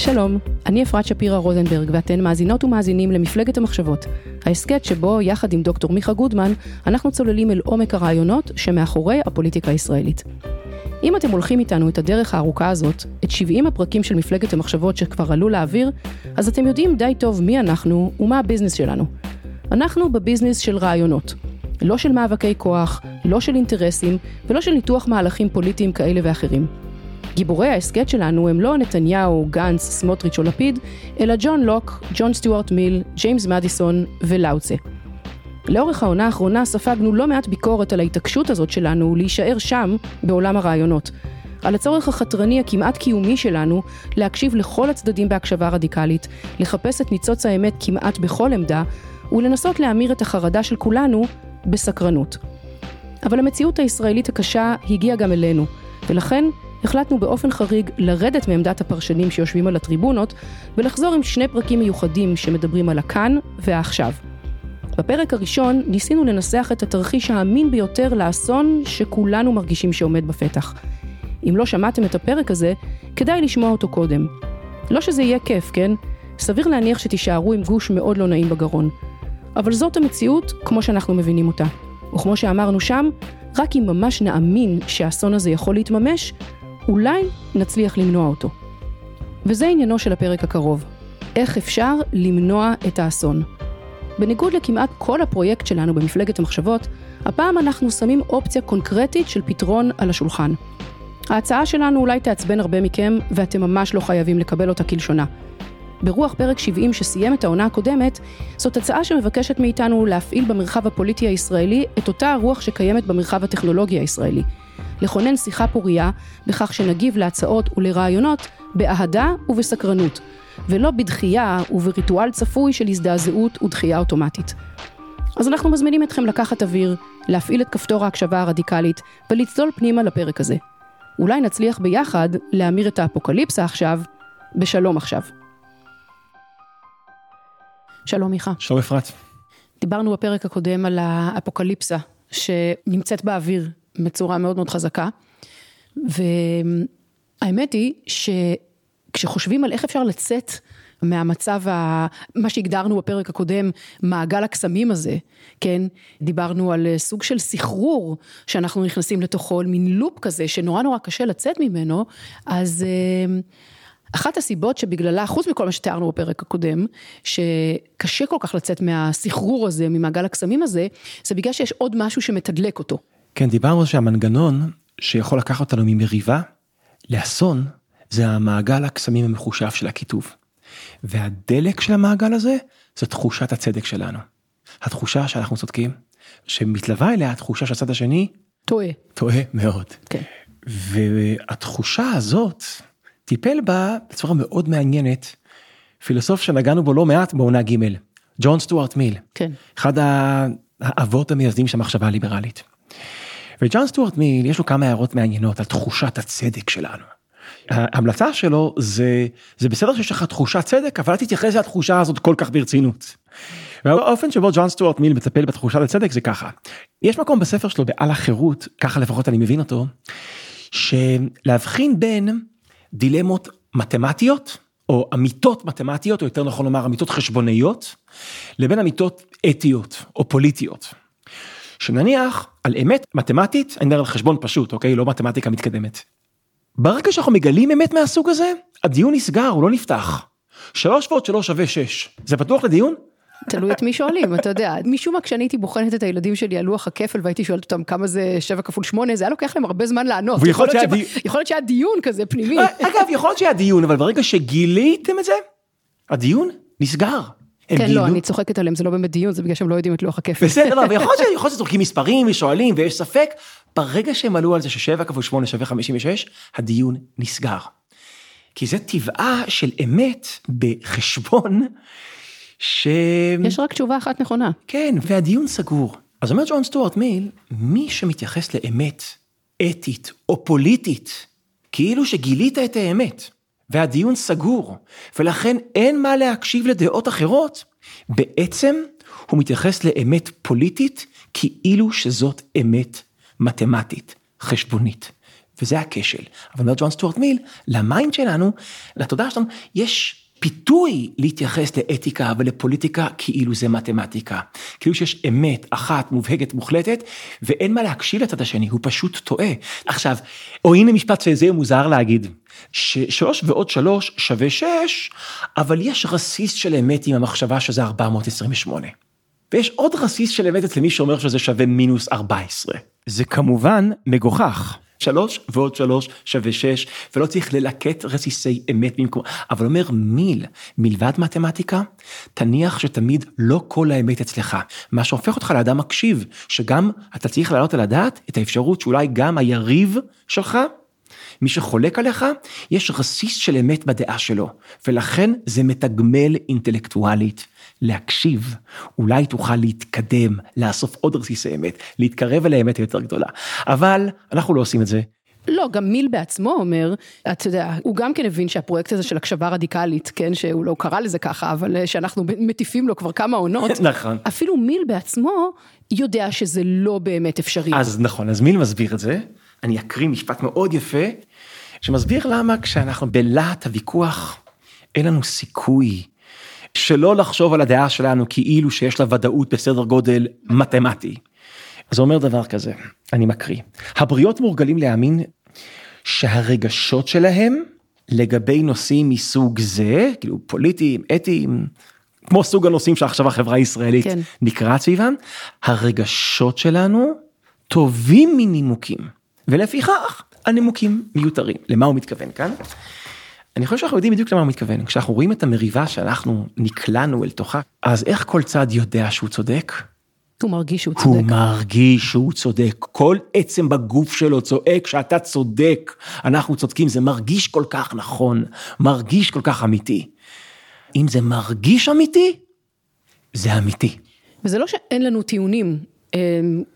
שלום, אני אפרת שפירא רוזנברג ואתן מאזינות ומאזינים למפלגת המחשבות, ההסכת שבו יחד עם דוקטור מיכה גודמן אנחנו צוללים אל עומק הרעיונות שמאחורי הפוליטיקה הישראלית. אם אתם הולכים איתנו את הדרך הארוכה הזאת, את 70 הפרקים של מפלגת המחשבות שכבר עלו לאוויר, אז אתם יודעים די טוב מי אנחנו ומה הביזנס שלנו. אנחנו בביזנס של רעיונות. לא של מאבקי כוח, לא של אינטרסים ולא של ניתוח מהלכים פוליטיים כאלה ואחרים. גיבורי ההסכת שלנו הם לא נתניהו, גנץ, סמוטריץ' או לפיד, אלא ג'ון לוק, ג'ון סטיוארט מיל, ג'יימס מדיסון ולאוצה. לאורך העונה האחרונה ספגנו לא מעט ביקורת על ההתעקשות הזאת שלנו להישאר שם, בעולם הרעיונות. על הצורך החתרני הכמעט קיומי שלנו להקשיב לכל הצדדים בהקשבה רדיקלית, לחפש את ניצוץ האמת כמעט בכל עמדה, ולנסות להמיר את החרדה של כולנו בסקרנות. אבל המציאות הישראלית הקשה הגיעה גם אלינו, ולכן החלטנו באופן חריג לרדת מעמדת הפרשנים שיושבים על הטריבונות ולחזור עם שני פרקים מיוחדים שמדברים על הכאן והעכשיו. בפרק הראשון ניסינו לנסח את התרחיש האמין ביותר לאסון שכולנו מרגישים שעומד בפתח. אם לא שמעתם את הפרק הזה, כדאי לשמוע אותו קודם. לא שזה יהיה כיף, כן? סביר להניח שתישארו עם גוש מאוד לא נעים בגרון. אבל זאת המציאות כמו שאנחנו מבינים אותה. וכמו שאמרנו שם, רק אם ממש נאמין שהאסון הזה יכול להתממש, אולי נצליח למנוע אותו. וזה עניינו של הפרק הקרוב. איך אפשר למנוע את האסון. בניגוד לכמעט כל הפרויקט שלנו במפלגת המחשבות, הפעם אנחנו שמים אופציה קונקרטית של פתרון על השולחן. ההצעה שלנו אולי תעצבן הרבה מכם, ואתם ממש לא חייבים לקבל אותה כלשונה. ברוח פרק 70 שסיים את העונה הקודמת, זאת הצעה שמבקשת מאיתנו להפעיל במרחב הפוליטי הישראלי את אותה הרוח שקיימת במרחב הטכנולוגי הישראלי. לכונן שיחה פורייה בכך שנגיב להצעות ולרעיונות באהדה ובסקרנות, ולא בדחייה ובריטואל צפוי של הזדעזעות ודחייה אוטומטית. אז אנחנו מזמינים אתכם לקחת אוויר, להפעיל את כפתור ההקשבה הרדיקלית ולצלול פנימה לפרק הזה. אולי נצליח ביחד להמיר את האפוקליפסה עכשיו בשלום עכשיו. שלום מיכה. שלום אפרת. דיברנו בפרק הקודם על האפוקליפסה שנמצאת באוויר בצורה מאוד מאוד חזקה. והאמת היא שכשחושבים על איך אפשר לצאת מהמצב, ה... מה שהגדרנו בפרק הקודם, מעגל הקסמים הזה, כן? דיברנו על סוג של סחרור שאנחנו נכנסים לתוכו, מין לופ כזה שנורא נורא קשה לצאת ממנו, אז אה, אחת הסיבות שבגללה, חוץ מכל מה שתיארנו בפרק הקודם, שקשה כל כך לצאת מהסחרור הזה, ממעגל הקסמים הזה, זה בגלל שיש עוד משהו שמתדלק אותו. כן, דיברנו שהמנגנון שיכול לקחת אותנו ממריבה לאסון, זה המעגל הקסמים המחושב של הכיתוב. והדלק של המעגל הזה, זה תחושת הצדק שלנו. התחושה שאנחנו צודקים, שמתלווה אליה התחושה שהצד השני טועה. טועה מאוד. כן. והתחושה הזאת, טיפל בה בצורה מאוד מעניינת, פילוסוף שנגענו בו לא מעט בעונה ג', ג'ון סטוארט מיל. כן. אחד האבות המייסדים של המחשבה הליברלית. וג'ון סטוארט מיל יש לו כמה הערות מעניינות על תחושת הצדק שלנו. ההמלצה שלו זה זה בסדר שיש לך תחושת צדק אבל אל תתייחס לתחושה הזאת כל כך ברצינות. והאופן שבו ג'ון סטוארט מיל מטפל בתחושת הצדק זה ככה. יש מקום בספר שלו בעל החירות ככה לפחות אני מבין אותו. שלהבחין בין דילמות מתמטיות או אמיתות מתמטיות או יותר נכון לומר אמיתות חשבוניות לבין אמיתות אתיות או פוליטיות. שנניח על אמת מתמטית, אני מדבר על חשבון פשוט, אוקיי? לא מתמטיקה מתקדמת. ברגע שאנחנו מגלים אמת מהסוג הזה, הדיון נסגר, הוא לא נפתח. שלוש ועוד שלוש שווה שש. זה פתוח לדיון? תלוי את מי שואלים, אתה יודע, משום מה כשאני הייתי בוחנת את הילדים שלי על לוח הכפל והייתי שואלת אותם כמה זה 7 כפול 8, זה היה לוקח להם הרבה זמן לענות. יכול להיות שהיה דיון כזה פנימי. אגב, יכול להיות שהיה דיון, אבל ברגע שגיליתם את זה, הדיון נסגר. כן, לא, אני צוחקת עליהם, זה לא באמת דיון, זה בגלל שהם לא יודעים את לוח הכפל. בסדר, אבל יכול להיות שזורקים מספרים ושואלים ויש ספק, ברגע שהם עלו על זה ששבע כפול שמונה שווה חמישים ושש, הדיון נסגר. כי זה טבעה של אמת בחשבון ש... יש רק תשובה אחת נכונה. כן, והדיון סגור. אז אומר ג'ון סטוארט מיל, מי שמתייחס לאמת אתית או פוליטית, כאילו שגילית את האמת, והדיון סגור, ולכן אין מה להקשיב לדעות אחרות, בעצם הוא מתייחס לאמת פוליטית כאילו שזאת אמת מתמטית, חשבונית. וזה הכשל. אבל אומר ג'ון סטוארט מיל, ל mind שלנו, לתודעה שלנו, יש פיתוי להתייחס לאתיקה ולפוליטיקה כאילו זה מתמטיקה. כאילו שיש אמת אחת מובהקת מוחלטת ואין מה להקשיב לצד השני, הוא פשוט טועה. עכשיו, או הנה משפט שזה מוזר להגיד, ששלוש ועוד שלוש שווה שש, אבל יש רסיס של אמת עם המחשבה שזה 428. ויש עוד רסיס של אמת אצל מי שאומר שזה שווה מינוס 14. זה כמובן מגוחך. שלוש ועוד שלוש שווה שש, ולא צריך ללקט רסיסי אמת במקום, אבל אומר מיל, מלבד מתמטיקה, תניח שתמיד לא כל האמת אצלך, מה שהופך אותך לאדם מקשיב, שגם אתה צריך להעלות על הדעת את האפשרות שאולי גם היריב שלך, מי שחולק עליך, יש רסיס של אמת בדעה שלו, ולכן זה מתגמל אינטלקטואלית. להקשיב, אולי תוכל להתקדם, לאסוף עוד רסיסי אמת, להתקרב אל האמת היותר גדולה. אבל אנחנו לא עושים את זה. לא, גם מיל בעצמו אומר, אתה יודע, הוא גם כן הבין שהפרויקט הזה של הקשבה רדיקלית, כן, שהוא לא קרא לזה ככה, אבל אה, שאנחנו מטיפים לו כבר כמה עונות. נכון. אפילו מיל בעצמו יודע שזה לא באמת אפשרי. אז נכון, אז מיל מסביר את זה. אני אקריא משפט מאוד יפה, שמסביר למה כשאנחנו בלהט הוויכוח, אין לנו סיכוי שלא לחשוב על הדעה שלנו כאילו שיש לה ודאות בסדר גודל מתמטי. אז הוא אומר דבר כזה, אני מקריא, הבריות מורגלים להאמין שהרגשות שלהם לגבי נושאים מסוג זה, כאילו פוליטיים, אתיים, כמו סוג הנושאים שעכשיו החברה הישראלית כן. נקרעת סביבם, הרגשות שלנו טובים מנימוקים, ולפיכך הנימוקים מיותרים. למה הוא מתכוון כאן? אני חושב שאנחנו יודעים בדיוק למה הוא מתכוון. כשאנחנו רואים את המריבה שאנחנו נקלענו אל תוכה, אז איך כל צד יודע שהוא צודק? הוא מרגיש שהוא צודק. הוא מרגיש שהוא צודק. כל עצם בגוף שלו צועק שאתה צודק, אנחנו צודקים, זה מרגיש כל כך נכון, מרגיש כל כך אמיתי. אם זה מרגיש אמיתי, זה אמיתי. וזה לא שאין לנו טיעונים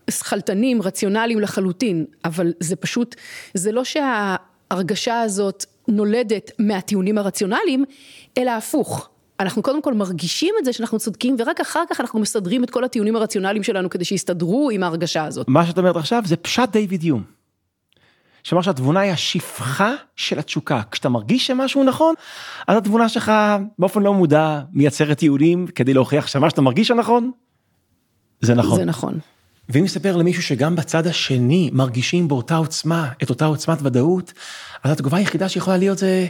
שכלתנים, רציונליים לחלוטין, אבל זה פשוט, זה לא שההרגשה הזאת נולדת מהטיעונים הרציונליים, אלא הפוך. אנחנו קודם כל מרגישים את זה שאנחנו צודקים ורק אחר כך אנחנו מסדרים את כל הטיעונים הרציונליים שלנו כדי שיסתדרו עם ההרגשה הזאת. מה שאת אומרת עכשיו זה פשט דיוויד יום. שאומר שהתבונה היא השפחה של התשוקה. כשאתה מרגיש שמשהו נכון, אז התבונה שלך באופן לא מודע מייצרת טיעונים כדי להוכיח שמה שאתה מרגיש הנכון, זה נכון. זה נכון. ואם נספר למישהו שגם בצד השני מרגישים באותה עוצמה, את אותה עוצמת ודאות, אז התגובה היחידה שיכולה להיות זה,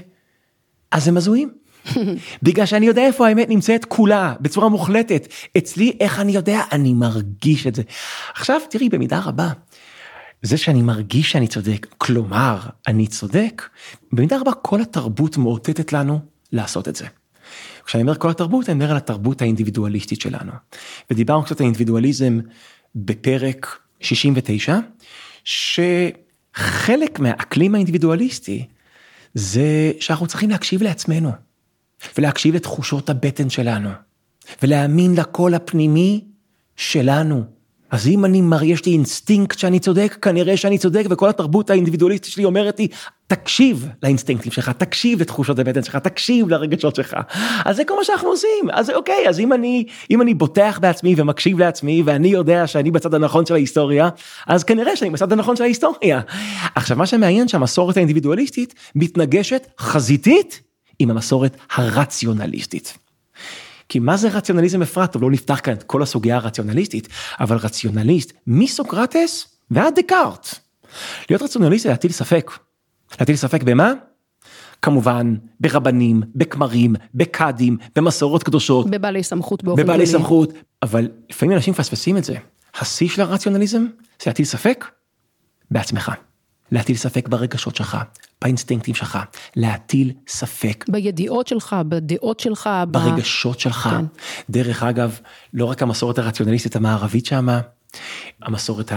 אז הם הזויים. בגלל שאני יודע איפה האמת נמצאת כולה, בצורה מוחלטת. אצלי, איך אני יודע? אני מרגיש את זה. עכשיו, תראי, במידה רבה, זה שאני מרגיש שאני צודק, כלומר, אני צודק, במידה רבה כל התרבות מאותתת לנו לעשות את זה. כשאני אומר כל התרבות, אני מדבר על התרבות האינדיבידואליסטית שלנו. ודיברנו קצת על אינדיבידואליזם בפרק 69, שחלק מהאקלים האינדיבידואליסטי זה שאנחנו צריכים להקשיב לעצמנו, ולהקשיב לתחושות הבטן שלנו, ולהאמין לקול הפנימי שלנו. אז אם אני מראה, יש לי אינסטינקט שאני צודק, כנראה שאני צודק, וכל התרבות האינדיבידואליסטית שלי אומרת לי, תקשיב לאינסטינקטים שלך, תקשיב לתחושות הבטן שלך, תקשיב לרגשות שלך. אז זה כל מה שאנחנו עושים, אז אוקיי, אז אם אני, אם אני בוטח בעצמי ומקשיב לעצמי, ואני יודע שאני בצד הנכון של ההיסטוריה, אז כנראה שאני בצד הנכון של ההיסטוריה. עכשיו, מה שמעניין שהמסורת האינדיבידואליסטית מתנגשת חזיתית עם המסורת הרציונליסטית. כי מה זה רציונליזם אפרת? טוב, לא נפתח כאן את כל הסוגיה הרציונליסטית, אבל רציונליסט מסוקרטס ועד דקארט. להיות רציונליסט זה להטיל ספק. להטיל ספק במה? כמובן ברבנים, בכמרים, בקאדים, במסורות קדושות. בבעלי סמכות באופן כללי. בבעלי סמכות, אבל לפעמים אנשים מפספסים את זה. השיא של הרציונליזם זה להטיל ספק בעצמך. להטיל ספק ברגשות שלך, באינסטינקטים שלך, להטיל ספק. בידיעות שלך, בדעות שלך. ברגשות שלך. כן. דרך אגב, לא רק המסורת הרציונליסטית המערבית שמה, המסורת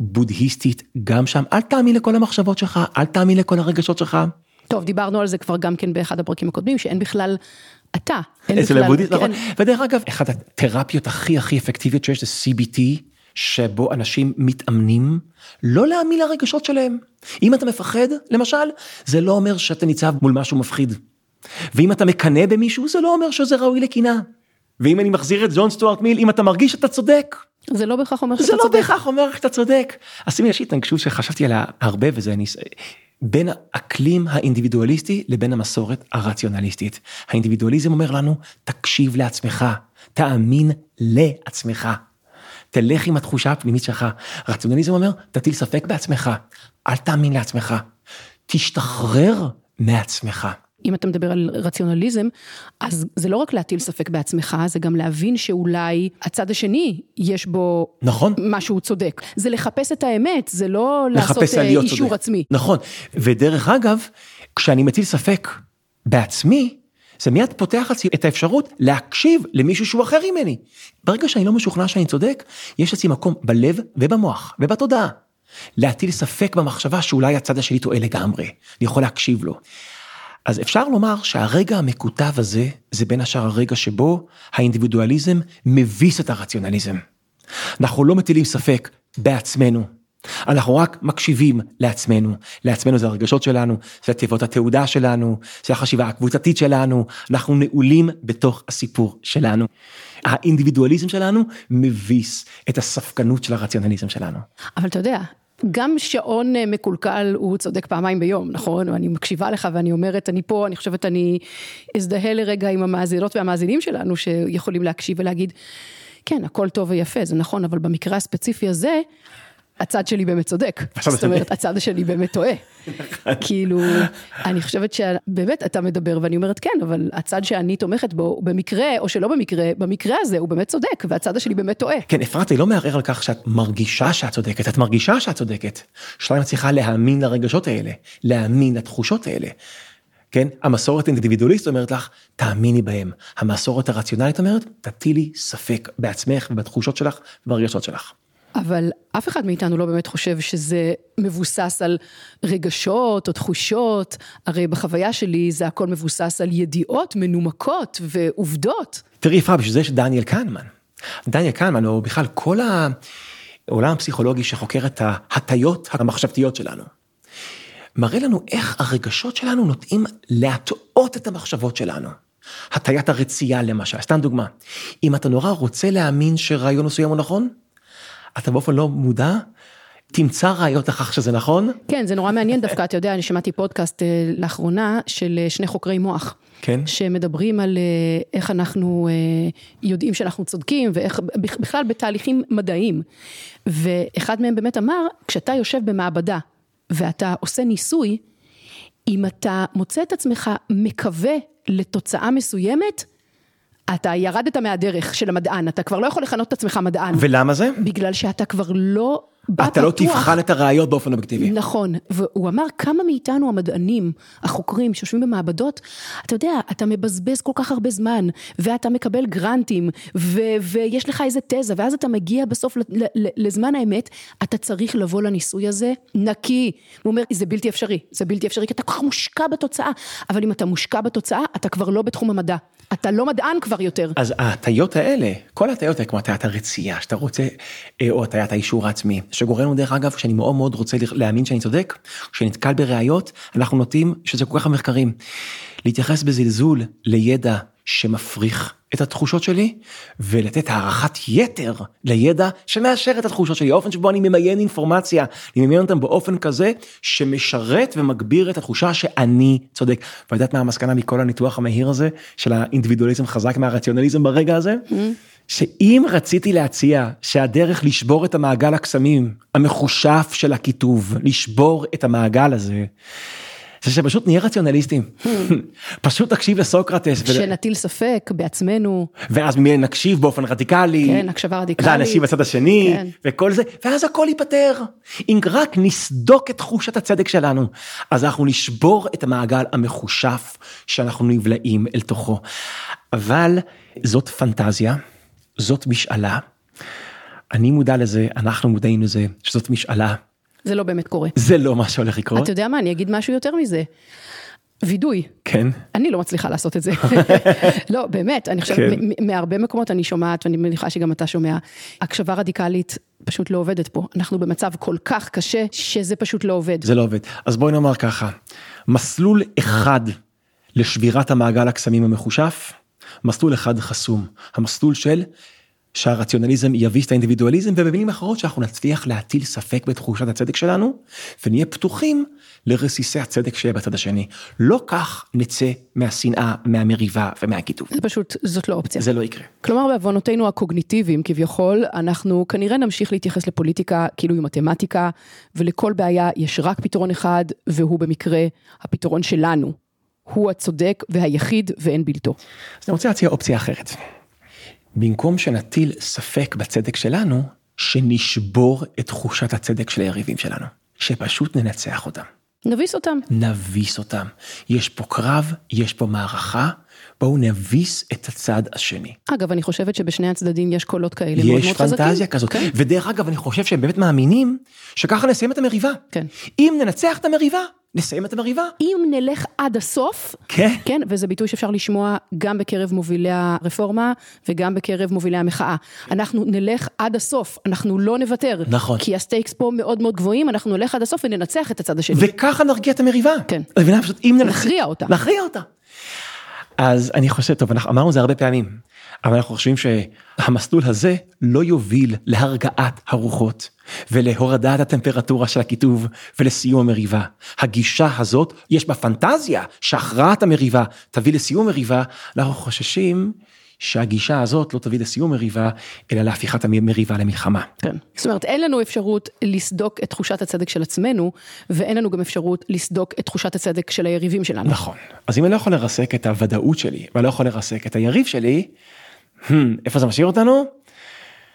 הבודהיסטית גם שם, אל תאמין לכל המחשבות שלך, אל תאמין לכל הרגשות שלך. טוב, דיברנו על זה כבר גם כן באחד הפרקים הקודמים, שאין בכלל אתה. אין אצל בכלל- הבודהיסט. נכון. ודרך אגב, אחת התרפיות הכי הכי אפקטיביות שיש זה CBT, שבו אנשים מתאמנים לא להאמין לרגשות שלהם. אם אתה מפחד, למשל, זה לא אומר שאתה ניצב מול משהו מפחיד. ואם אתה מקנא במישהו, זה לא אומר שזה ראוי לקנאה. ואם אני מחזיר את ג'ון סטוארט מיל, אם אתה מרגיש שאתה צודק, זה לא בהכרח אומר זה שאתה לא צודק. בהכרח אומר שאתה צודק. אז שימי יש התנגשות שחשבתי עליה הרבה וזה אני... בין האקלים האינדיבידואליסטי לבין המסורת הרציונליסטית. האינדיבידואליזם אומר לנו, תקשיב לעצמך, תאמין לעצמך. תלך עם התחושה הפנימית שלך. רציונליזם אומר, תטיל ספק בעצמך, אל תאמין לעצמך. תשתחרר מעצמך. אם אתה מדבר על רציונליזם, אז זה לא רק להטיל ספק בעצמך, זה גם להבין שאולי הצד השני, יש בו נכון. משהו צודק. זה לחפש את האמת, זה לא לעשות אה, אישור צודק. עצמי. נכון, ודרך אגב, כשאני מטיל ספק בעצמי, זה מיד פותח אצלי את האפשרות להקשיב למישהו שהוא אחר ממני. ברגע שאני לא משוכנע שאני צודק, יש אצלי מקום בלב ובמוח ובתודעה. להטיל ספק במחשבה שאולי הצד השני טועה לגמרי, אני יכול להקשיב לו. אז אפשר לומר שהרגע המקוטב הזה, זה בין השאר הרגע שבו האינדיבידואליזם מביס את הרציונליזם. אנחנו לא מטילים ספק בעצמנו. אנחנו רק מקשיבים לעצמנו, לעצמנו זה הרגשות שלנו, זה תיבות התעודה שלנו, זה החשיבה הקבוצתית שלנו, אנחנו נעולים בתוך הסיפור שלנו. האינדיבידואליזם שלנו מביס את הספקנות של הרציונליזם שלנו. אבל אתה יודע, גם שעון אה, מקולקל הוא צודק פעמיים ביום, נכון? ואני מקשיבה לך ואני אומרת, אני פה, אני חושבת, אני אזדהה לרגע עם המאזינות והמאזינים שלנו שיכולים להקשיב ולהגיד, כן, הכל טוב ויפה, זה נכון, אבל במקרה הספציפי הזה, הצד שלי באמת צודק. זאת אומרת. הצד השני באמת טועה. כאילו, אני חושבת שבאמת אתה מדבר ואני אומרת כן, אבל הצד שאני תומכת בו, במקרה או שלא במקרה, במקרה הזה הוא באמת צודק והצד השני באמת טועה. כן, אפרת, אני לא מערער על כך שאת מרגישה שאת צודקת, את מרגישה שאת צודקת. שתיים, את צריכה להאמין לרגשות האלה, להאמין לתחושות האלה. כן, המסורת האינדיבידואליסט אומרת לך, תאמיני בהם. המסורת הרציונלית אומרת, תטילי ספק בעצמך ובתחושות שלך וברגשות שלך. אבל אף אחד מאיתנו לא באמת חושב שזה מבוסס על רגשות או תחושות, הרי בחוויה שלי זה הכל מבוסס על ידיעות מנומקות ועובדות. תראי, אפרת, בשביל זה יש דניאל קנמן. דניאל קנמן, או בכלל כל העולם הפסיכולוגי שחוקר את ההטיות המחשבתיות שלנו. מראה לנו איך הרגשות שלנו נוטים להטעות את המחשבות שלנו. הטיית הרצייה למשל, סתם דוגמה. אם אתה נורא רוצה להאמין שרעיון מסוים הוא נכון, אתה באופן לא מודע, תמצא ראיות לכך שזה נכון. כן, זה נורא מעניין דווקא, אתה יודע, אני שמעתי פודקאסט אה, לאחרונה של אה, שני חוקרי מוח. כן. שמדברים על אה, איך אנחנו יודעים שאנחנו צודקים ואיך בכ- בכלל בתהליכים מדעיים. ואחד מהם באמת אמר, כשאתה יושב במעבדה ואתה עושה ניסוי, אם אתה מוצא את עצמך מקווה לתוצאה מסוימת, אתה ירדת מהדרך של המדען, אתה כבר לא יכול לכנות את עצמך מדען. ולמה זה? בגלל שאתה כבר לא אתה לא. תבחן את הראיות באופן אובייקטיבי. נכון, והוא אמר כמה מאיתנו המדענים, החוקרים שיושבים במעבדות, אתה יודע, אתה מבזבז כל כך הרבה זמן, ואתה מקבל גרנטים, ו- ויש לך איזה תזה, ואז אתה מגיע בסוף ל- ל- לזמן האמת, אתה צריך לבוא לניסוי הזה נקי. הוא אומר, זה בלתי אפשרי, זה בלתי אפשרי, כי אתה כל כך מושקע בתוצאה, אבל אם אתה מושקע בתוצאה, אתה כבר לא בתחום המדע. אתה לא מדען כבר יותר. אז ההטיות האלה, כל ההטיות האלה, כמו הטיית הרצייה, שאתה רוצה, אה, או הטיית האישור העצמי, שגורם לנו דרך אגב, שאני מאוד מאוד רוצה להאמין שאני צודק, כשנתקל בראיות, אנחנו נוטים, שזה כל כך המחקרים, להתייחס בזלזול לידע שמפריך את התחושות שלי, ולתת הערכת יתר לידע שמאשר את התחושות שלי, האופן שבו אני ממיין אינפורמציה, אני ממיין אותם באופן כזה שמשרת ומגביר את התחושה שאני צודק. ואת יודעת מה המסקנה מכל הניתוח המהיר הזה, של האינדיבידואליזם חזק מהרציונליזם ברגע הזה? שאם רציתי להציע שהדרך לשבור את המעגל הקסמים המחושף של הכיתוב, לשבור את המעגל הזה, זה שפשוט נהיה רציונליסטים. פשוט תקשיב לסוקרטס. שנטיל ספק בעצמנו, ואז נקשיב באופן רדיקלי. כן, הקשבה רדיקלית. לאנשים בצד השני, כן. וכל זה, ואז הכל ייפתר. אם רק נסדוק את תחושת הצדק שלנו, אז אנחנו נשבור את המעגל המחושף שאנחנו נבלעים אל תוכו. אבל זאת פנטזיה, זאת משאלה. אני מודע לזה, אנחנו מודעים לזה, שזאת משאלה. זה לא באמת קורה. זה לא מה שהולך לקרות. אתה יודע מה, אני אגיד משהו יותר מזה. וידוי. כן. אני לא מצליחה לעשות את זה. לא, באמת, אני חושבת, כן. מהרבה מקומות אני שומעת, ואני מניחה שגם אתה שומע, הקשבה רדיקלית פשוט לא עובדת פה. אנחנו במצב כל כך קשה, שזה פשוט לא עובד. זה לא עובד. אז בואי נאמר ככה, מסלול אחד לשבירת המעגל הקסמים המחושף, מסלול אחד חסום, המסלול של שהרציונליזם יביס את האינדיבידואליזם ובמילים אחרות שאנחנו נצליח להטיל ספק בתחושת הצדק שלנו ונהיה פתוחים לרסיסי הצדק שיהיה בצד השני. לא כך נצא מהשנאה, מהמריבה ומהקיטוב. זה פשוט, זאת לא אופציה. זה לא יקרה. כלומר, בעוונותינו הקוגניטיביים כביכול, אנחנו כנראה נמשיך להתייחס לפוליטיקה כאילו היא מתמטיקה, ולכל בעיה יש רק פתרון אחד, והוא במקרה הפתרון שלנו. הוא הצודק והיחיד ואין בלתו. אז אני רוצה להציע אופציה אחרת. במקום שנטיל ספק בצדק שלנו, שנשבור את תחושת הצדק של היריבים שלנו. שפשוט ננצח אותם. נביס אותם. נביס אותם. יש פה קרב, יש פה מערכה, בואו נביס את הצד השני. אגב, אני חושבת שבשני הצדדים יש קולות כאלה מאוד יש מאוד חזקים. פנטזיה כזאת. כן. ודרך אגב, אני חושב שהם באמת מאמינים שככה נסיים את המריבה. כן. אם ננצח את המריבה, נסיים את המריבה. אם נלך עד הסוף, כן. כן, וזה ביטוי שאפשר לשמוע גם בקרב מובילי הרפורמה וגם בקרב מובילי המחאה. אנחנו נלך עד הסוף, אנחנו לא נוותר. נכון. כי הסטייקס פה מאוד מאוד גבוהים, אנחנו נלך עד הסוף וננצח את הצד השני. וככה נרגיע את המריבה. כן. את מבינה? פשוט אם ננצח... נכריע אותה. נכריע אותה. אז אני חושב, טוב, אנחנו אמרנו זה הרבה פעמים, אבל אנחנו חושבים שהמסלול הזה לא יוביל להרגעת הרוחות ולהורדת הטמפרטורה של הקיטוב ולסיום המריבה. הגישה הזאת, יש בה פנטזיה שהכרעת המריבה תביא לסיום מריבה, אנחנו חוששים שהגישה הזאת לא תביא לסיום מריבה, אלא להפיכת המריבה למלחמה. כן. זאת אומרת, אין לנו אפשרות לסדוק את תחושת הצדק של עצמנו, ואין לנו גם אפשרות לסדוק את תחושת הצדק של היריבים שלנו. נכון. אז אם אני לא יכול לרסק את הוודאות שלי, ואני לא יכול לרסק את היריב שלי, hmm, איפה זה משאיר אותנו?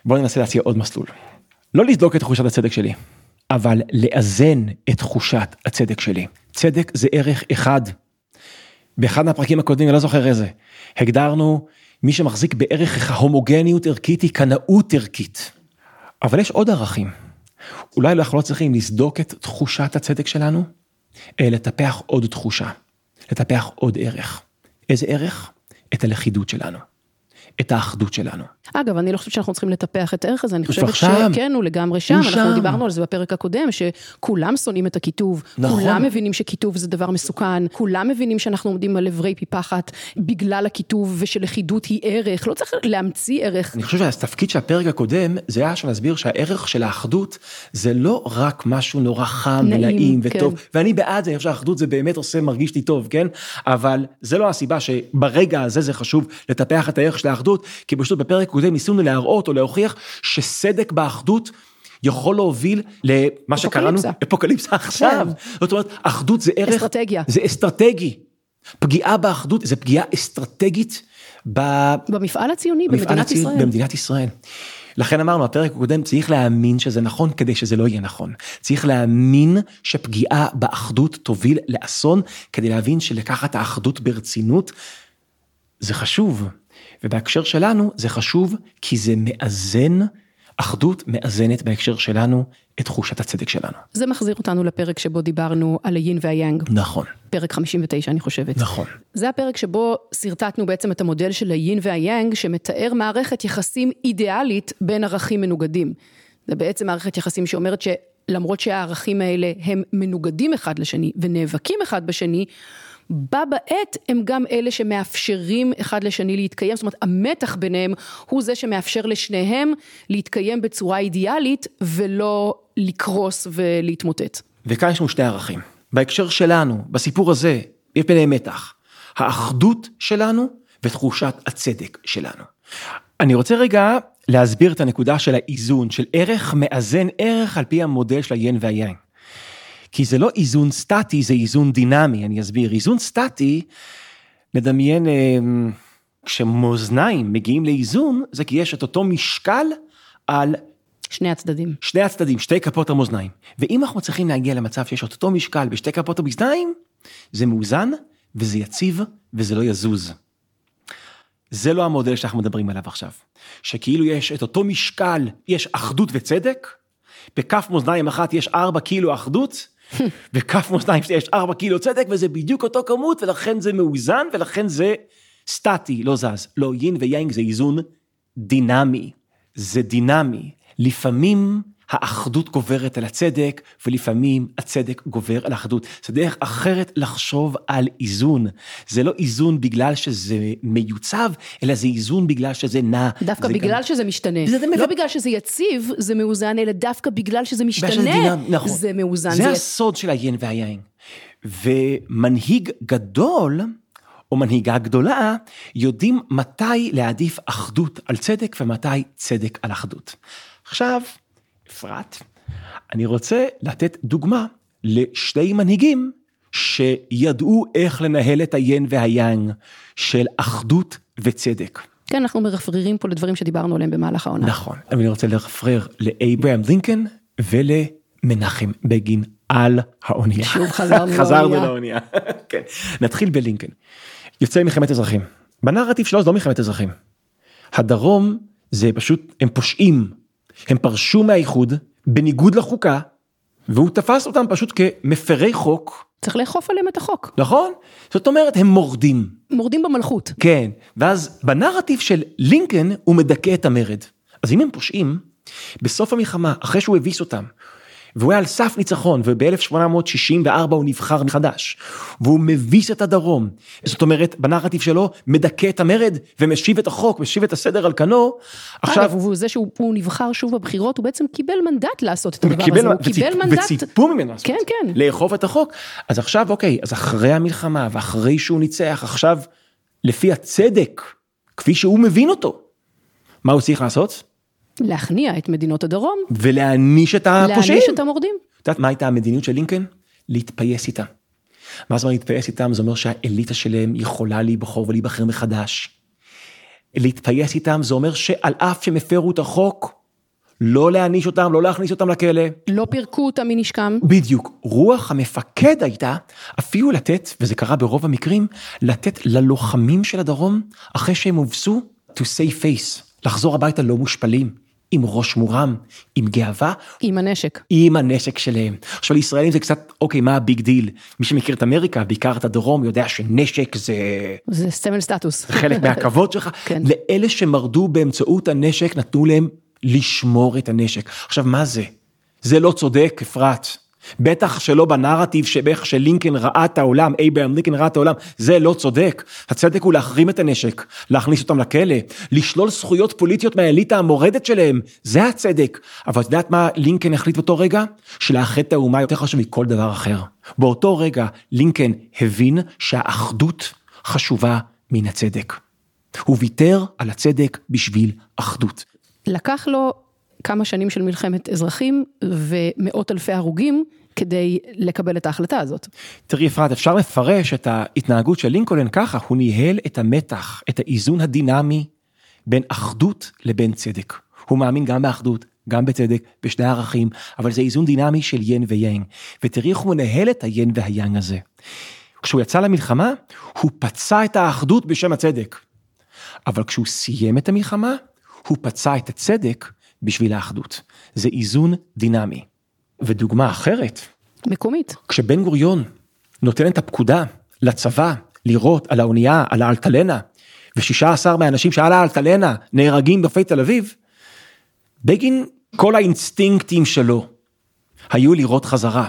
בואו ננסה להציע עוד מסלול. לא לסדוק את תחושת הצדק שלי, אבל לאזן את תחושת הצדק שלי. צדק זה ערך אחד. באחד מהפרקים הקודמים, אני לא זוכר איזה, הגדרנו מי שמחזיק בערך ההומוגניות ערכית היא קנאות ערכית. אבל יש עוד ערכים. אולי אנחנו לא צריכים לסדוק את תחושת הצדק שלנו, לטפח עוד תחושה, לטפח עוד ערך. איזה ערך? את הלכידות שלנו, את האחדות שלנו. אגב, אני לא חושבת שאנחנו צריכים לטפח את הערך הזה, אני חושבת. שכן, הוא לגמרי שם, אנחנו שם. דיברנו על זה בפרק הקודם, שכולם שונאים את הקיטוב, נכון. כולם מבינים שקיטוב זה דבר מסוכן, כולם מבינים שאנחנו עומדים על עברי פי פחת בגלל הקיטוב ושלכידות היא ערך, לא צריך להמציא ערך. אני חושב שהתפקיד של הפרק הקודם זה היה להסביר שהערך של האחדות זה לא רק משהו נורא חם נעים, ונעים כן. וטוב ואני בעד זה, אני חושב שהאחדות זה באמת עושה מרגיש לי טוב כן אבל זה לא הסיבה שברגע הזה זה חשוב לטפח את הערך של האחדות כי פשוט בפרק הקודם ניסינו להראות או להוכיח שסדק באחדות. יכול להוביל למה שקראנו אפוקליפסה. עכשיו, זאת אומרת אחדות זה ערך, אסטרטגיה. זה אסטרטגי, פגיעה באחדות זה פגיעה אסטרטגית ב- במפעל הציוני, במפעל במדינת הציון- ישראל. במדינת ישראל. לכן אמרנו, הפרק הקודם צריך להאמין שזה נכון כדי שזה לא יהיה נכון. צריך להאמין שפגיעה באחדות תוביל לאסון, כדי להבין שלקחת האחדות ברצינות זה חשוב. ובהקשר שלנו זה חשוב כי זה מאזן, אחדות מאזנת בהקשר שלנו את תחושת הצדק שלנו. זה מחזיר אותנו לפרק שבו דיברנו על היין והיאנג, נכון, פרק 59 אני חושבת. נכון. זה הפרק שבו שרטטנו בעצם את המודל של היין והיאנג, שמתאר מערכת יחסים אידיאלית בין ערכים מנוגדים. זה בעצם מערכת יחסים שאומרת שלמרות שהערכים האלה הם מנוגדים אחד לשני ונאבקים אחד בשני, בה בעת הם גם אלה שמאפשרים אחד לשני להתקיים, זאת אומרת המתח ביניהם הוא זה שמאפשר לשניהם להתקיים בצורה אידיאלית ולא לקרוס ולהתמוטט. וכאן יש לנו שני ערכים. בהקשר שלנו, בסיפור הזה, יש ביניהם מתח. האחדות שלנו ותחושת הצדק שלנו. אני רוצה רגע להסביר את הנקודה של האיזון, של ערך מאזן ערך על פי המודל של היין והיין. כי זה לא איזון סטטי, זה איזון דינמי, אני אסביר. איזון סטטי, נדמיין, אה, כשמאזניים מגיעים לאיזון, זה כי יש את אותו משקל על שני הצדדים. שני הצדדים, שתי כפות המאזניים. ואם אנחנו צריכים להגיע למצב שיש את אותו משקל בשתי כפות המאזניים, זה מאוזן וזה יציב וזה לא יזוז. זה לא המודל שאנחנו מדברים עליו עכשיו. שכאילו יש את אותו משקל, יש אחדות וצדק, בכף מאזניים אחת יש ארבע קילו אחדות, וכף מאזניים יש 4 קילו צדק וזה בדיוק אותו כמות ולכן זה מאוזן ולכן זה סטטי, לא זז. לא יין ויין זה איזון דינמי. זה דינמי. לפעמים האחדות גוברת על הצדק, ולפעמים הצדק גובר על האחדות. זה דרך אחרת לחשוב על איזון. זה לא איזון בגלל שזה מיוצב, אלא זה איזון בגלל שזה נע. דווקא בגלל גם... שזה משתנה. זה, זה לא בגלל שזה יציב, זה מאוזן, אלא דווקא בגלל שזה משתנה, שזה דינם, נכון. זה מאוזן. זה, זה הסוד של היין והיין. ומנהיג גדול, או מנהיגה גדולה, יודעים מתי להעדיף אחדות על צדק ומתי צדק על אחדות. עכשיו, אפרת, אני רוצה לתת דוגמה לשתי מנהיגים שידעו איך לנהל את היין והיין של אחדות וצדק. כן, אנחנו מרפררים פה לדברים שדיברנו עליהם במהלך העונה. נכון, אני רוצה לרפרר לאברהם לינקן ולמנחם בגין על האונייה. שוב חזרנו לאונייה. חזרנו לאונייה, כן. נתחיל בלינקן. יוצא מלחמת אזרחים. בנרטיב שלו זה לא מלחמת אזרחים. הדרום זה פשוט, הם פושעים הם פרשו מהאיחוד בניגוד לחוקה, והוא תפס אותם פשוט כמפרי חוק. צריך לאכוף עליהם את החוק. נכון? זאת אומרת, הם מורדים. מורדים במלכות. כן, ואז בנרטיב של לינקן הוא מדכא את המרד. אז אם הם פושעים, בסוף המלחמה, אחרי שהוא הביס אותם, והוא היה על סף ניצחון וב-1864 הוא נבחר מחדש. והוא מביס את הדרום. זאת אומרת בנרטיב שלו מדכא את המרד ומשיב את החוק משיב את הסדר על כנו. עכשיו הוא זה שהוא נבחר שוב בבחירות הוא בעצם קיבל מנדט לעשות את הדבר קיבל, הזה. הוא קיבל מנדט וציפו ממנו לעשות כן כן. לאכוף את החוק. אז עכשיו אוקיי אז אחרי המלחמה ואחרי שהוא ניצח עכשיו לפי הצדק כפי שהוא מבין אותו מה הוא צריך לעשות? להכניע את מדינות הדרום. ולהעניש את הפושעים. להעניש את המורדים. את יודעת מה הייתה המדיניות של לינקן? להתפייס איתה. מה זאת אומרת להתפייס איתם? זה אומר שהאליטה שלהם יכולה להיבחר ולהיבחר מחדש. להתפייס איתם זה אומר שעל אף שהם הפרו את החוק, לא להעניש אותם, לא להכניס אותם לכלא. לא פירקו אותם מנשקם. בדיוק. רוח המפקד הייתה אפילו לתת, וזה קרה ברוב המקרים, לתת ללוחמים של הדרום, אחרי שהם הובסו, to save face, לחזור הביתה לא מושפלים. עם ראש מורם, עם גאווה. עם הנשק. עם הנשק שלהם. עכשיו לישראלים זה קצת, אוקיי, מה הביג דיל? מי שמכיר את אמריקה, בעיקר את הדרום, יודע שנשק זה... זה סמל סטטוס. זה חלק מהכבוד שלך. כן. לאלה שמרדו באמצעות הנשק, נתנו להם לשמור את הנשק. עכשיו, מה זה? זה לא צודק, אפרת. בטח שלא בנרטיב שבאיך שלינקן ראה את העולם, אייברהם לינקן ראה את העולם, זה לא צודק. הצדק הוא להחרים את הנשק, להכניס אותם לכלא, לשלול זכויות פוליטיות מהאליטה המורדת שלהם, זה הצדק. אבל את יודעת מה לינקן החליט באותו רגע? שלאחד את האומה יותר חשוב מכל דבר אחר. באותו רגע לינקן הבין שהאחדות חשובה מן הצדק. הוא ויתר על הצדק בשביל אחדות. לקח לו כמה שנים של מלחמת אזרחים ומאות אלפי הרוגים כדי לקבל את ההחלטה הזאת. תראי אפרת, אפשר לפרש את ההתנהגות של לינקולן ככה, הוא ניהל את המתח, את האיזון הדינמי בין אחדות לבין צדק. הוא מאמין גם באחדות, גם בצדק, בשני ערכים, אבל זה איזון דינמי של ין ויין. ותראי איך הוא מנהל את היין והיין הזה. כשהוא יצא למלחמה, הוא פצע את האחדות בשם הצדק. אבל כשהוא סיים את המלחמה, הוא פצע את הצדק בשביל האחדות. זה איזון דינמי. ודוגמה אחרת. מקומית. כשבן גוריון נותן את הפקודה לצבא לירות על האונייה, על האלטלנה, ו-16 מהאנשים שעל האלטלנה נהרגים בפי תל אביב, בגין, כל האינסטינקטים שלו היו לירות חזרה.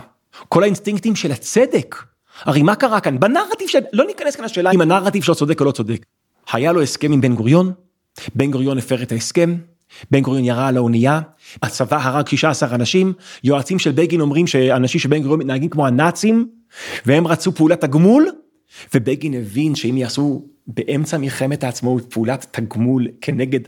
כל האינסטינקטים של הצדק. הרי מה קרה כאן? בנרטיב של... לא ניכנס כאן לשאלה אם הנרטיב שלו צודק או לא צודק. היה לו הסכם עם בן גוריון, בן גוריון הפר את ההסכם, בן גוריון ירה על האונייה, הצבא הרג 16 אנשים, יועצים של בגין אומרים שאנשים של בן גוריון מתנהגים כמו הנאצים, והם רצו פעולת תגמול, ובגין הבין שאם יעשו באמצע מלחמת העצמאות פעולת תגמול כנגד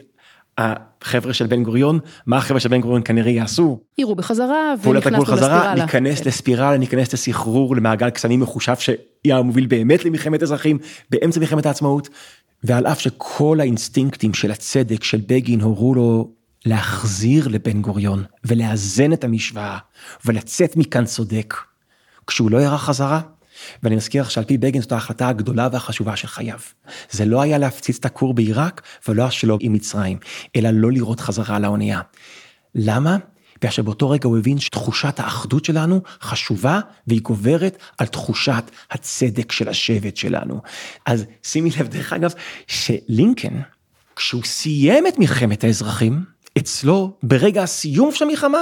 החבר'ה של בן גוריון, מה החבר'ה של בן גוריון כנראה יעשו? יראו בחזרה ונכנסנו לספירלה. ניכנס כן. לספירלה, ניכנס לסחרור, למעגל קסמים מחושב שהיה מוביל באמת למלחמת אזרחים באמצע מלחמת העצמאות. ועל אף שכל האינסטינקטים של הצדק של בגין הורו לו להחזיר לבן גוריון ולאזן את המשוואה ולצאת מכאן צודק, כשהוא לא ירה חזרה, ואני מזכיר לך שעל פי בגין זאת ההחלטה הגדולה והחשובה של חייו. זה לא היה להפציץ את הכור בעיראק ולא השלום עם מצרים, אלא לא לראות חזרה על האונייה. למה? ואשר באותו רגע הוא הבין שתחושת האחדות שלנו חשובה והיא גוברת על תחושת הצדק של השבט שלנו. אז שימי לב דרך אגב שלינקן כשהוא סיים את מלחמת האזרחים אצלו ברגע הסיום של המלחמה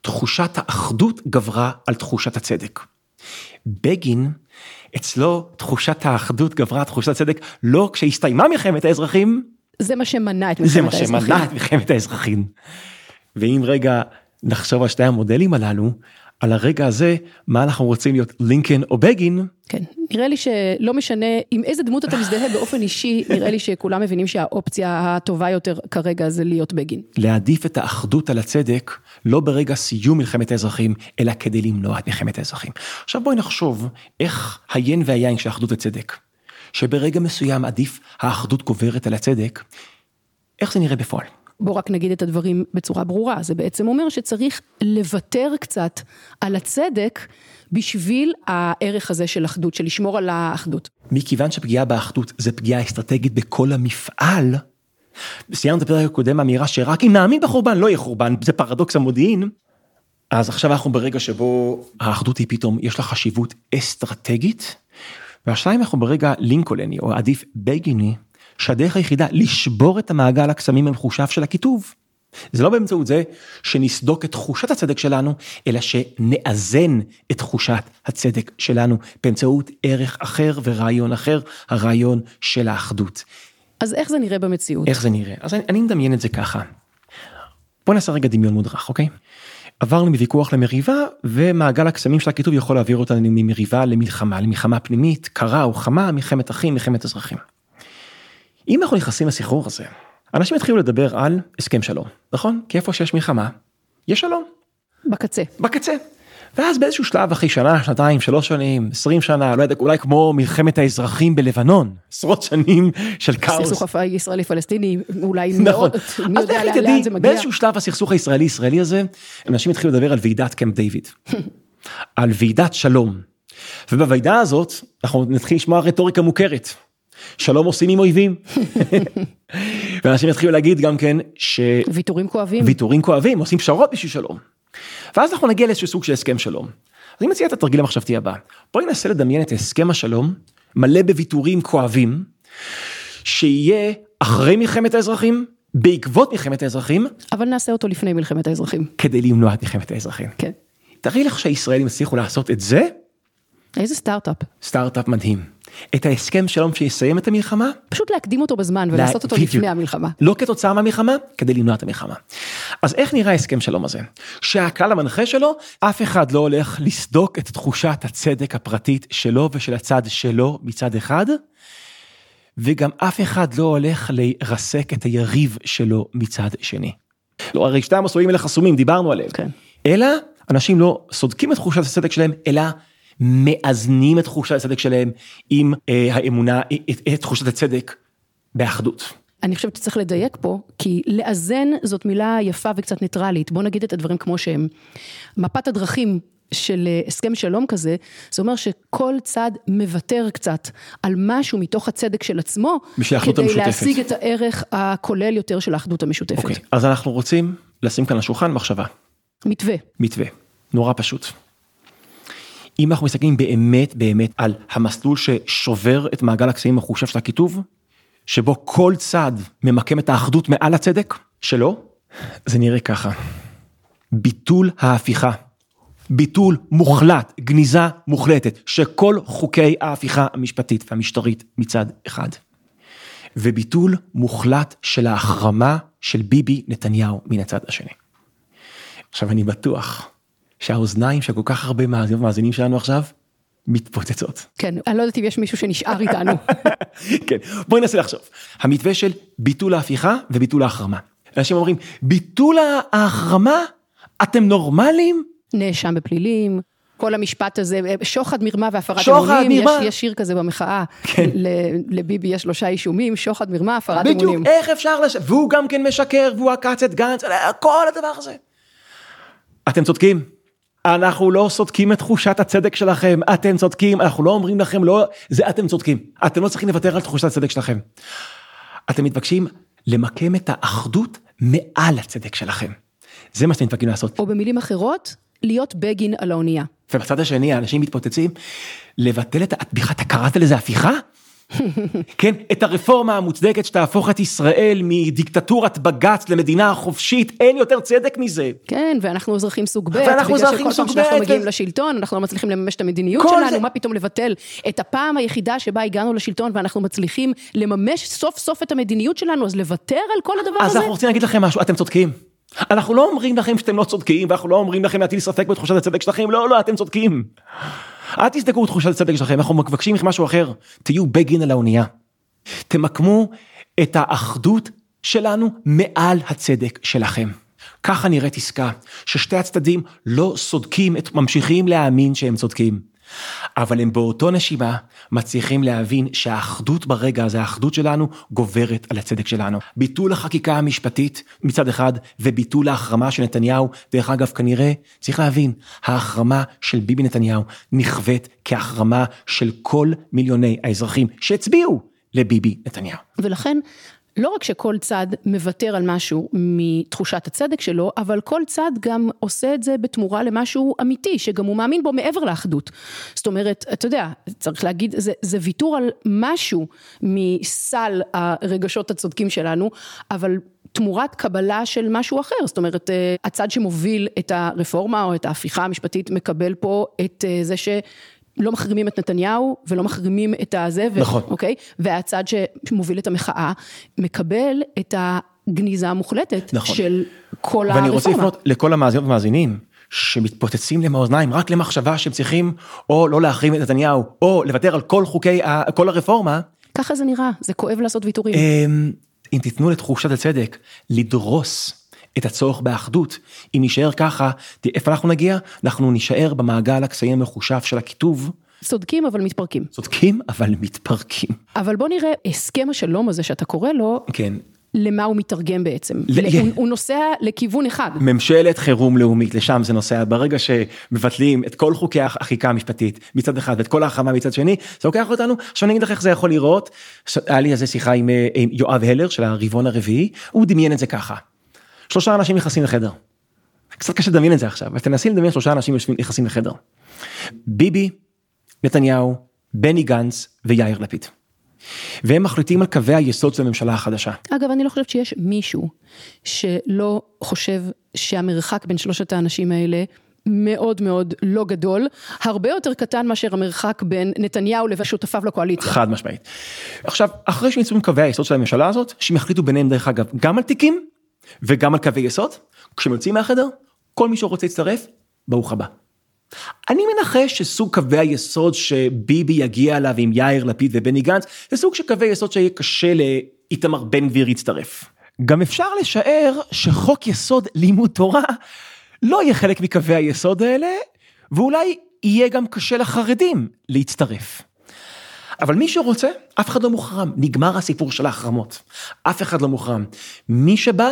תחושת האחדות גברה על תחושת הצדק. בגין אצלו תחושת האחדות גברה על תחושת הצדק לא כשהסתיימה מלחמת האזרחים. זה מה שמנע את מלחמת האזרחים. זה מה שמנע את מלחמת האזרחים. ואם רגע נחשוב על שתי המודלים הללו, על הרגע הזה, מה אנחנו רוצים להיות, לינקן או בגין? כן, נראה לי שלא משנה עם איזה דמות אתה מזדהה באופן אישי, נראה לי שכולם מבינים שהאופציה הטובה יותר כרגע זה להיות בגין. להעדיף את האחדות על הצדק, לא ברגע סיום מלחמת האזרחים, אלא כדי למנוע את מלחמת האזרחים. עכשיו בואי נחשוב איך היין והיין של האחדות הצדק, שברגע מסוים עדיף האחדות גוברת על הצדק, איך זה נראה בפועל? בוא רק נגיד את הדברים בצורה ברורה, זה בעצם אומר שצריך לוותר קצת על הצדק בשביל הערך הזה של אחדות, של לשמור על האחדות. מכיוון שפגיעה באחדות זה פגיעה אסטרטגית בכל המפעל, סיימנו את הפרק הקודם אמירה שרק אם נאמין בחורבן לא יהיה חורבן, זה פרדוקס המודיעין. אז עכשיו אנחנו ברגע שבו האחדות היא פתאום, יש לה חשיבות אסטרטגית, והשאלה אם אנחנו ברגע לינקולני או עדיף בגיני, שהדרך היחידה לשבור את המעגל הקסמים המחושב של הכיתוב. זה לא באמצעות זה שנסדוק את תחושת הצדק שלנו, אלא שנאזן את תחושת הצדק שלנו באמצעות ערך אחר ורעיון אחר, הרעיון של האחדות. אז איך זה נראה במציאות? איך זה נראה? אז אני, אני מדמיין את זה ככה. בוא נעשה רגע דמיון מודרך, אוקיי? עברנו מוויכוח למריבה ומעגל הקסמים של הכיתוב יכול להעביר אותנו ממריבה למלחמה, למלחמה פנימית, קרה או חמה, מלחמת אחים, מלחמת אזרחים. אם אנחנו נכנסים לסחרור הזה, אנשים יתחילו לדבר על הסכם שלום, נכון? כי איפה שיש מלחמה, יש שלום. בקצה. בקצה. ואז באיזשהו שלב אחרי שנה, שנתיים, שלוש שנים, עשרים שנה, לא יודע, אולי כמו מלחמת האזרחים בלבנון, עשרות שנים של כאוס. סכסוך ישראלי פלסטיני, אולי נכון. מאוד, מי יודע לאן זה מגיע. באיזשהו שלב הסכסוך הישראלי ישראלי הזה, אנשים התחילו לדבר על ועידת קמפ דיוויד, על ועידת שלום. ובוועידה הזאת, אנחנו נתחיל לשמוע רטוריקה מוכרת. שלום עושים עם אויבים. ואנשים יתחילו להגיד גם כן ש... ויתורים כואבים. ויתורים כואבים, עושים פשרות בשביל שלום. ואז אנחנו נגיע לאיזשהו סוג של הסכם שלום. אז אני מציע את התרגיל המחשבתי הבא. בואי ננסה לדמיין את הסכם השלום, מלא בוויתורים כואבים, שיהיה אחרי מלחמת האזרחים, בעקבות מלחמת האזרחים. אבל נעשה אותו לפני מלחמת האזרחים. כדי למנוע את מלחמת האזרחים. כן. תראי לך שהישראלים הצליחו לעשות את זה. איזה סטארט-אפ. סטארט-אפ מדהים. את ההסכם שלום שיסיים את המלחמה. פשוט להקדים אותו בזמן ולעשות אותו בדיוק. לפני המלחמה. לא כתוצאה מהמלחמה, כדי למנוע את המלחמה. אז איך נראה ההסכם שלום הזה? שהכלל המנחה שלו, אף אחד לא הולך לסדוק את תחושת הצדק הפרטית שלו ושל הצד שלו מצד אחד, וגם אף אחד לא הולך לרסק את היריב שלו מצד שני. לא, הרי שתי המסלולים האלה חסומים, דיברנו עליהם. כן. אלא אנשים לא סודקים את תחושת הצדק שלהם, אלא מאזנים את תחושת הצדק שלהם עם אה, האמונה, את, את תחושת הצדק באחדות. אני חושבת שצריך לדייק פה, כי לאזן זאת מילה יפה וקצת ניטרלית, בוא נגיד את הדברים כמו שהם. מפת הדרכים של אה, הסכם שלום כזה, זה אומר שכל צד מוותר קצת על משהו מתוך הצדק של עצמו, כדי המשותפת. להשיג את הערך הכולל יותר של האחדות המשותפת. אוקיי, אז אנחנו רוצים לשים כאן על השולחן מחשבה. מתווה. מתווה, נורא פשוט. אם אנחנו מסתכלים באמת באמת על המסלול ששובר את מעגל הקסמים המחושב של הכיתוב, שבו כל צד ממקם את האחדות מעל הצדק שלו, זה נראה ככה. ביטול ההפיכה. ביטול מוחלט, גניזה מוחלטת, שכל חוקי ההפיכה המשפטית והמשטרית מצד אחד. וביטול מוחלט של ההחרמה של ביבי נתניהו מן הצד השני. עכשיו אני בטוח שהאוזניים של כל כך הרבה מאזינים שלנו עכשיו מתפוצצות. כן, אני לא יודעת אם יש מישהו שנשאר איתנו. כן, בואי ננסה לחשוב. המתווה של ביטול ההפיכה וביטול ההחרמה. אנשים אומרים, ביטול ההחרמה? אתם נורמלים? נאשם בפלילים. כל המשפט הזה, שוחד, מרמה והפרת אמונים, יש, יש שיר כזה במחאה, כן. לביבי יש שלושה אישומים, שוחד, מרמה, הפרת בדיוק, אמונים. בדיוק, איך אפשר לש... והוא גם כן משקר, והוא עקץ את גנץ, כל הדבר הזה. אתם צודקים, אנחנו לא סודקים את תחושת הצדק שלכם, אתם צודקים, אנחנו לא אומרים לכם לא, זה אתם צודקים, אתם לא צריכים לוותר על תחושת הצדק שלכם. אתם מתבקשים למקם את האחדות מעל הצדק שלכם. זה מה שאתם מתכוונים לעשות. או במילים אחרות, להיות בגין על האונייה. ובצד השני האנשים מתפוצצים, לבטל את, את בכלל אתה קראת לזה הפיכה? כן, את הרפורמה המוצדקת שתהפוך את ישראל מדיקטטורת בג"ץ למדינה חופשית, אין יותר צדק מזה. כן, ואנחנו אזרחים סוג ב', ואנחנו בגלל אזרחים שכל פעם סוג שאנחנו ב', מגיעים לשלטון, אנחנו לא מצליחים לממש את המדיניות שלנו, זה- מה פתאום לבטל את הפעם היחידה שבה הגענו לשלטון ואנחנו מצליחים לממש סוף סוף את המדיניות שלנו, אז לוותר על כל הדבר אז הזה? אנחנו רוצים להגיד לכם משהו, אתם צודקים. אנחנו לא אומרים לכם שאתם לא צודקים, ואנחנו לא אומרים לכם להטיל ספק בתחושת הצדק שלכם, לא, לא, אתם צודקים. אל תזדקו בתחושת הצדק שלכם, אנחנו מבקשים משהו אחר, תהיו בגין על האונייה. תמקמו את האחדות שלנו מעל הצדק שלכם. ככה נראית עסקה, ששתי הצדדים לא צודקים, את- ממשיכים להאמין שהם צודקים. אבל הם באותו נשימה מצליחים להבין שהאחדות ברגע הזה, האחדות שלנו, גוברת על הצדק שלנו. ביטול החקיקה המשפטית מצד אחד, וביטול ההחרמה של נתניהו, דרך אגב, כנראה, צריך להבין, ההחרמה של ביבי נתניהו נכווית כהחרמה של כל מיליוני האזרחים שהצביעו לביבי נתניהו. ולכן, לא רק שכל צד מוותר על משהו מתחושת הצדק שלו, אבל כל צד גם עושה את זה בתמורה למשהו אמיתי, שגם הוא מאמין בו מעבר לאחדות. זאת אומרת, אתה יודע, צריך להגיד, זה, זה ויתור על משהו מסל הרגשות הצודקים שלנו, אבל תמורת קבלה של משהו אחר, זאת אומרת, אה, הצד שמוביל את הרפורמה או את ההפיכה המשפטית מקבל פה את אה, זה ש... לא מחרימים את נתניהו ולא מחרימים את הזה, נכון. אוקיי? והצד שמוביל את המחאה מקבל את הגניזה המוחלטת נכון. של כל הרפורמה. ואני רוצה לפנות לכל המאזינות והמאזינים שמתפוצצים להם האוזניים רק למחשבה שהם צריכים או לא להחרים את נתניהו או לוותר על כל חוקי, ה- כל הרפורמה, ככה זה נראה, זה כואב לעשות ויתורים. אמ, אם תיתנו לתחושת הצדק לדרוס את הצורך באחדות, אם נישאר ככה, איפה אנחנו נגיע? אנחנו נישאר במעגל הקסמים המחושב של הקיטוב, צודקים אבל מתפרקים. צודקים אבל מתפרקים. אבל בוא נראה, הסכם השלום הזה שאתה קורא לו, כן, למה הוא מתרגם בעצם? ל- הוא, הוא נוסע לכיוון אחד. ממשלת חירום לאומית, לשם זה נוסע, ברגע שמבטלים את כל חוקי החקיקה המשפטית מצד אחד ואת כל ההחרמה מצד שני, זה לוקח אותנו, עכשיו אני אגיד לך איך זה יכול לראות, היה לי על זה שיחה עם, אה, עם יואב הלר של הרבעון הרביעי, הוא דמיין את זה ככה, שלושה אנשים נכנסים לחדר, קצת קשה לדמיין את זה עכשיו, אז תנסי לדמיין שלושה אנשים יושבים- נכנסים לחדר, ביבי, נתניהו, בני גנץ ויאיר לפיד. והם מחליטים על קווי היסוד של הממשלה החדשה. אגב, אני לא חושבת שיש מישהו שלא חושב שהמרחק בין שלושת האנשים האלה מאוד מאוד לא גדול, הרבה יותר קטן מאשר המרחק בין נתניהו לבין שותפיו לקואליציה. חד משמעית. עכשיו, אחרי שניצחו עם קווי היסוד של הממשלה הזאת, שהם יחליטו ביניהם דרך אגב גם על תיקים וגם על קווי יסוד, כשהם יוצאים מהחדר, כל מי שרוצה להצטרף, ברוך הבא. אני מנחש שסוג קווי היסוד שביבי יגיע אליו עם יאיר לפיד ובני גנץ, זה סוג של קווי יסוד שיהיה קשה לאיתמר בן גביר להצטרף. גם אפשר לשער שחוק יסוד לימוד תורה לא יהיה חלק מקווי היסוד האלה, ואולי יהיה גם קשה לחרדים להצטרף. אבל מי שרוצה, אף אחד לא מוחרם, נגמר הסיפור של ההחרמות. אף אחד לא מוחרם. מי שבא,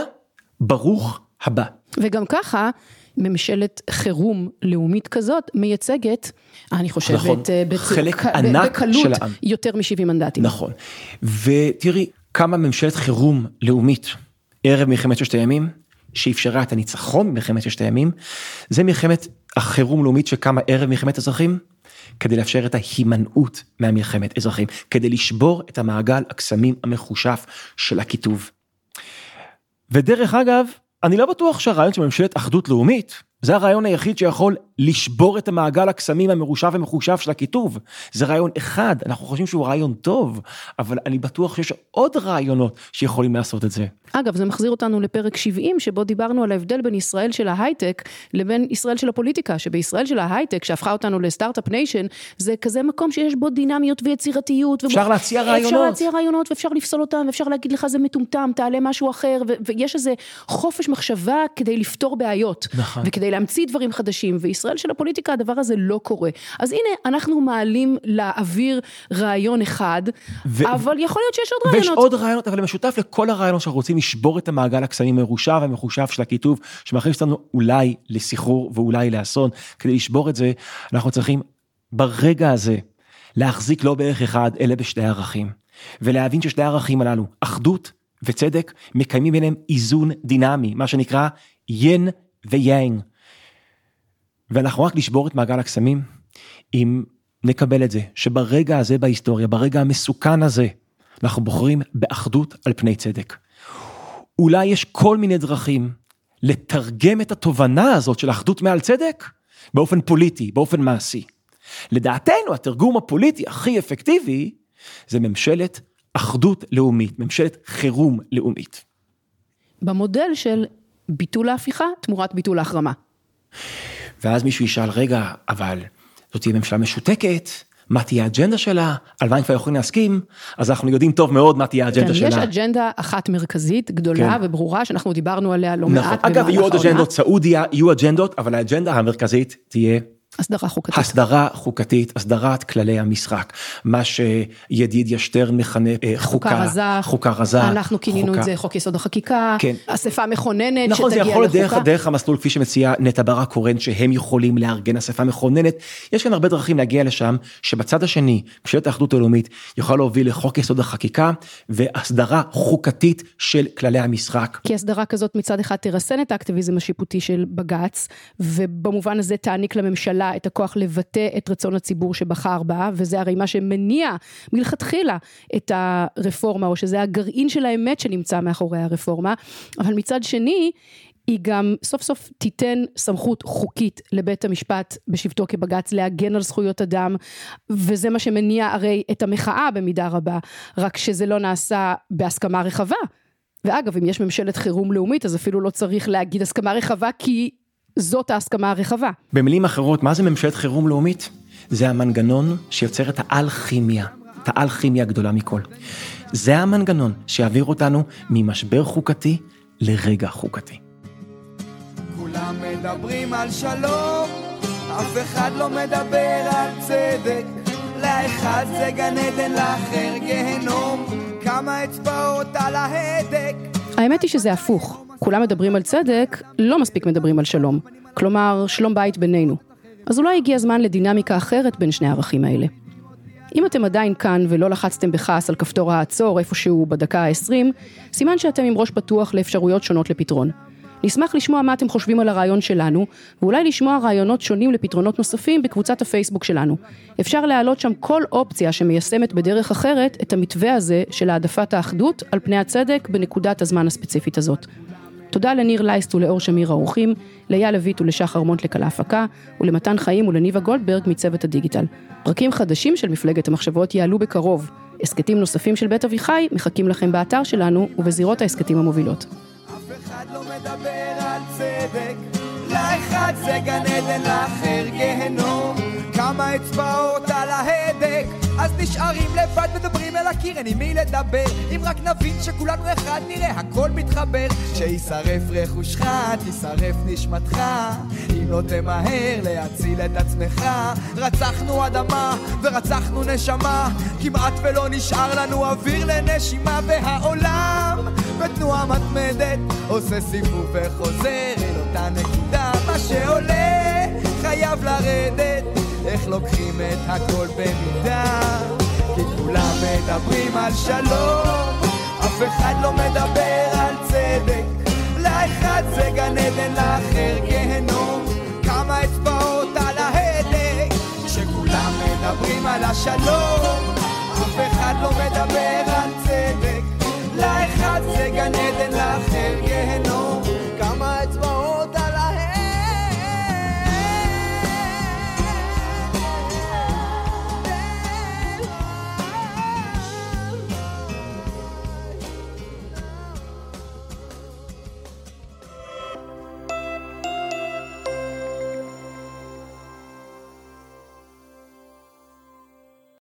ברוך הבא. וגם ככה, ממשלת חירום לאומית כזאת מייצגת, אני חושבת, נכון, אה, בצ- חלק ק- ענק בקלות של העם. יותר מ-70 מנדטים. נכון. ותראי, כמה ממשלת חירום לאומית ערב מלחמת ששת הימים, שאפשרה את הניצחון במלחמת ששת הימים, זה מלחמת החירום לאומית שקמה ערב מלחמת אזרחים, כדי לאפשר את ההימנעות מהמלחמת אזרחים, כדי לשבור את המעגל הקסמים המחושף של הקיטוב. ודרך אגב, אני לא בטוח שהרעיון של ממשלת אחדות לאומית, זה הרעיון היחיד שיכול לשבור את המעגל הקסמים המרושע ומחושב של הקיטוב. זה רעיון אחד, אנחנו חושבים שהוא רעיון טוב, אבל אני בטוח שיש עוד רעיונות שיכולים לעשות את זה. אגב, זה מחזיר אותנו לפרק 70, שבו דיברנו על ההבדל בין ישראל של ההייטק לבין ישראל של הפוליטיקה, שבישראל של ההייטק, שהפכה אותנו לסטארט-אפ ניישן, זה כזה מקום שיש בו דינמיות ויצירתיות. אפשר ובו- להציע רעיונות. אפשר להציע רעיונות ואפשר לפסול אותם, ואפשר להגיד לך זה מטומטם, תעלה משהו אחר, ו- ויש איזה חופש מחשבה כדי לפתור בעיות. נכון. וכדי להמציא דברים חדשים, וישראל של הפוליטיקה הדבר הזה לא קורה. אז הנה, אנחנו מעלים לאוויר רעיון אחד, ו- אבל יכול להיות שיש עוד ויש רעיונות. עוד רעיונות, אבל משותף לכל הרעיונות שאנחנו רוצים לשבור את המעגל הקסמים המרושע והמחושב של הקיטוב, שמכניס אותנו אולי לסחרור ואולי לאסון. כדי לשבור את זה, אנחנו צריכים ברגע הזה להחזיק לא בערך אחד, אלא בשני ערכים. ולהבין ששני הערכים הללו, אחדות וצדק, מקיימים ביניהם איזון דינמי, מה שנקרא ין ויין. ואנחנו רק נשבור את מעגל הקסמים אם נקבל את זה, שברגע הזה בהיסטוריה, ברגע המסוכן הזה, אנחנו בוחרים באחדות על פני צדק. אולי יש כל מיני דרכים לתרגם את התובנה הזאת של אחדות מעל צדק באופן פוליטי, באופן מעשי. לדעתנו התרגום הפוליטי הכי אפקטיבי זה ממשלת אחדות לאומית, ממשלת חירום לאומית. במודל של ביטול ההפיכה תמורת ביטול ההחרמה. ואז מישהו ישאל, רגע, אבל זאת תהיה ממשלה משותקת, מה תהיה האג'נדה שלה, על מה הם כבר יכולים להסכים, אז אנחנו יודעים טוב מאוד מה תהיה האג'נדה כן, שלה. יש אג'נדה אחת מרכזית, גדולה כן. וברורה, שאנחנו דיברנו עליה לא נכון, מעט אגב, יהיו עוד. אג'נדות, סעודיה, יהיו אג'נדות, אבל האג'נדה המרכזית תהיה הסדרה חוקתית. הסדרה חוקתית, הסדרת כללי המשחק, מה שידידיה שטרן מכנה אה, חוקה, רזה, חוקה רזה, אנחנו כינינו חוקה- את זה חוק יסוד החקיקה, כן. אספה מכוננת נכון, זה שתגיע יכול להיות דרך, לחוקה. דרך המסלול כפי שמציעה נטע ברק קורן שהם יכולים לארגן אספה מכוננת, יש כאן הרבה דרכים להגיע לשם, שבצד השני, ממשלת האחדות הלאומית יכולה להוביל לחוק יסוד החקיקה והסדרה חוקתית של כללי המשחק. כי הסדרה כזאת מצד אחד תרסן את האקטיביזם השיפוטי של בג"ץ, ובמובן הזה תעניק לממשלה את הכוח לבטא את רצון הציבור שבחר בה, וזה הרי מה שמניע מלכתחילה את הרפורמה, או שזה הגרעין של האמת שנמצא מאחורי הרפורמה, אבל מצד שני, היא גם סוף סוף תיתן סמכות חוקית לבית המשפט בשבתו כבג"ץ להגן על זכויות אדם, וזה מה שמניע הרי את המחאה במידה רבה, רק שזה לא נעשה בהסכמה רחבה. ואגב, אם יש ממשלת חירום לאומית, אז אפילו לא צריך להגיד הסכמה רחבה, כי זאת ההסכמה הרחבה. במילים אחרות, מה זה ממשלת חירום לאומית? זה המנגנון שיוצר את האלכימיה, את האלכימיה הגדולה מכל. זה המנגנון שיעביר אותנו ממשבר חוקתי לרגע חוקתי. כולם מדברים על שלום, אף אחד לא מדבר על צדק. לאחד זה גן עדן, לאחר גיהנום, כמה אצבעות על ההדק. האמת היא שזה הפוך. כולם מדברים על צדק, לא מספיק מדברים על שלום. כלומר, שלום בית בינינו. אז אולי הגיע הזמן לדינמיקה אחרת בין שני הערכים האלה. אם אתם עדיין כאן ולא לחצתם בכעס על כפתור העצור איפשהו בדקה ה-20, סימן שאתם עם ראש פתוח לאפשרויות שונות לפתרון. נשמח לשמוע מה אתם חושבים על הרעיון שלנו, ואולי לשמוע רעיונות שונים לפתרונות נוספים בקבוצת הפייסבוק שלנו. אפשר להעלות שם כל אופציה שמיישמת בדרך אחרת את המתווה הזה של העדפת האחדות על פני הצדק בנקודת הזמן הספציפית הזאת. תודה לניר לייסט ולאור שמיר האורחים, לאייל לויט ולשחר מונטלק על ההפקה, ולמתן חיים ולניבה גולדברג מצוות הדיגיטל. פרקים חדשים של מפלגת המחשבות יעלו בקרוב. הסכתים נוספים של בית אביחי מחכים לכם באתר שלנו ובזירות ההסכתים המובילות. אחד לא מדבר על צדק, לאחד זה גן עדן, לאחר גיהנום, כמה אצבעות על ההדק, אז נשארים לבד, מדברים אל הקיר, אין עם מי לדבר, אם רק נבין שכולנו אחד נראה, הכל מתחבר, שישרף רכושך, תשרף נשמתך, אם לא תמהר להציל את עצמך, רצחנו אדמה ורצחנו נשמה, כמעט ולא נשאר לנו אוויר לנשימה, והעולם בתנועה מתמדת עושה סיבוב וחוזר אל אותה נקודה, מה שעולה חייב לרדת, איך לוקחים את הכל במידה, כי כולם מדברים על שלום, אף אחד לא מדבר על צדק, לאחד זה גן עדן, לאחר גיהנום, כמה אצבעות על ההדק, כשכולם מדברים על השלום, אף אחד לא מדבר על צדק, לאחד זה גן עדן, לאחר גיהנום,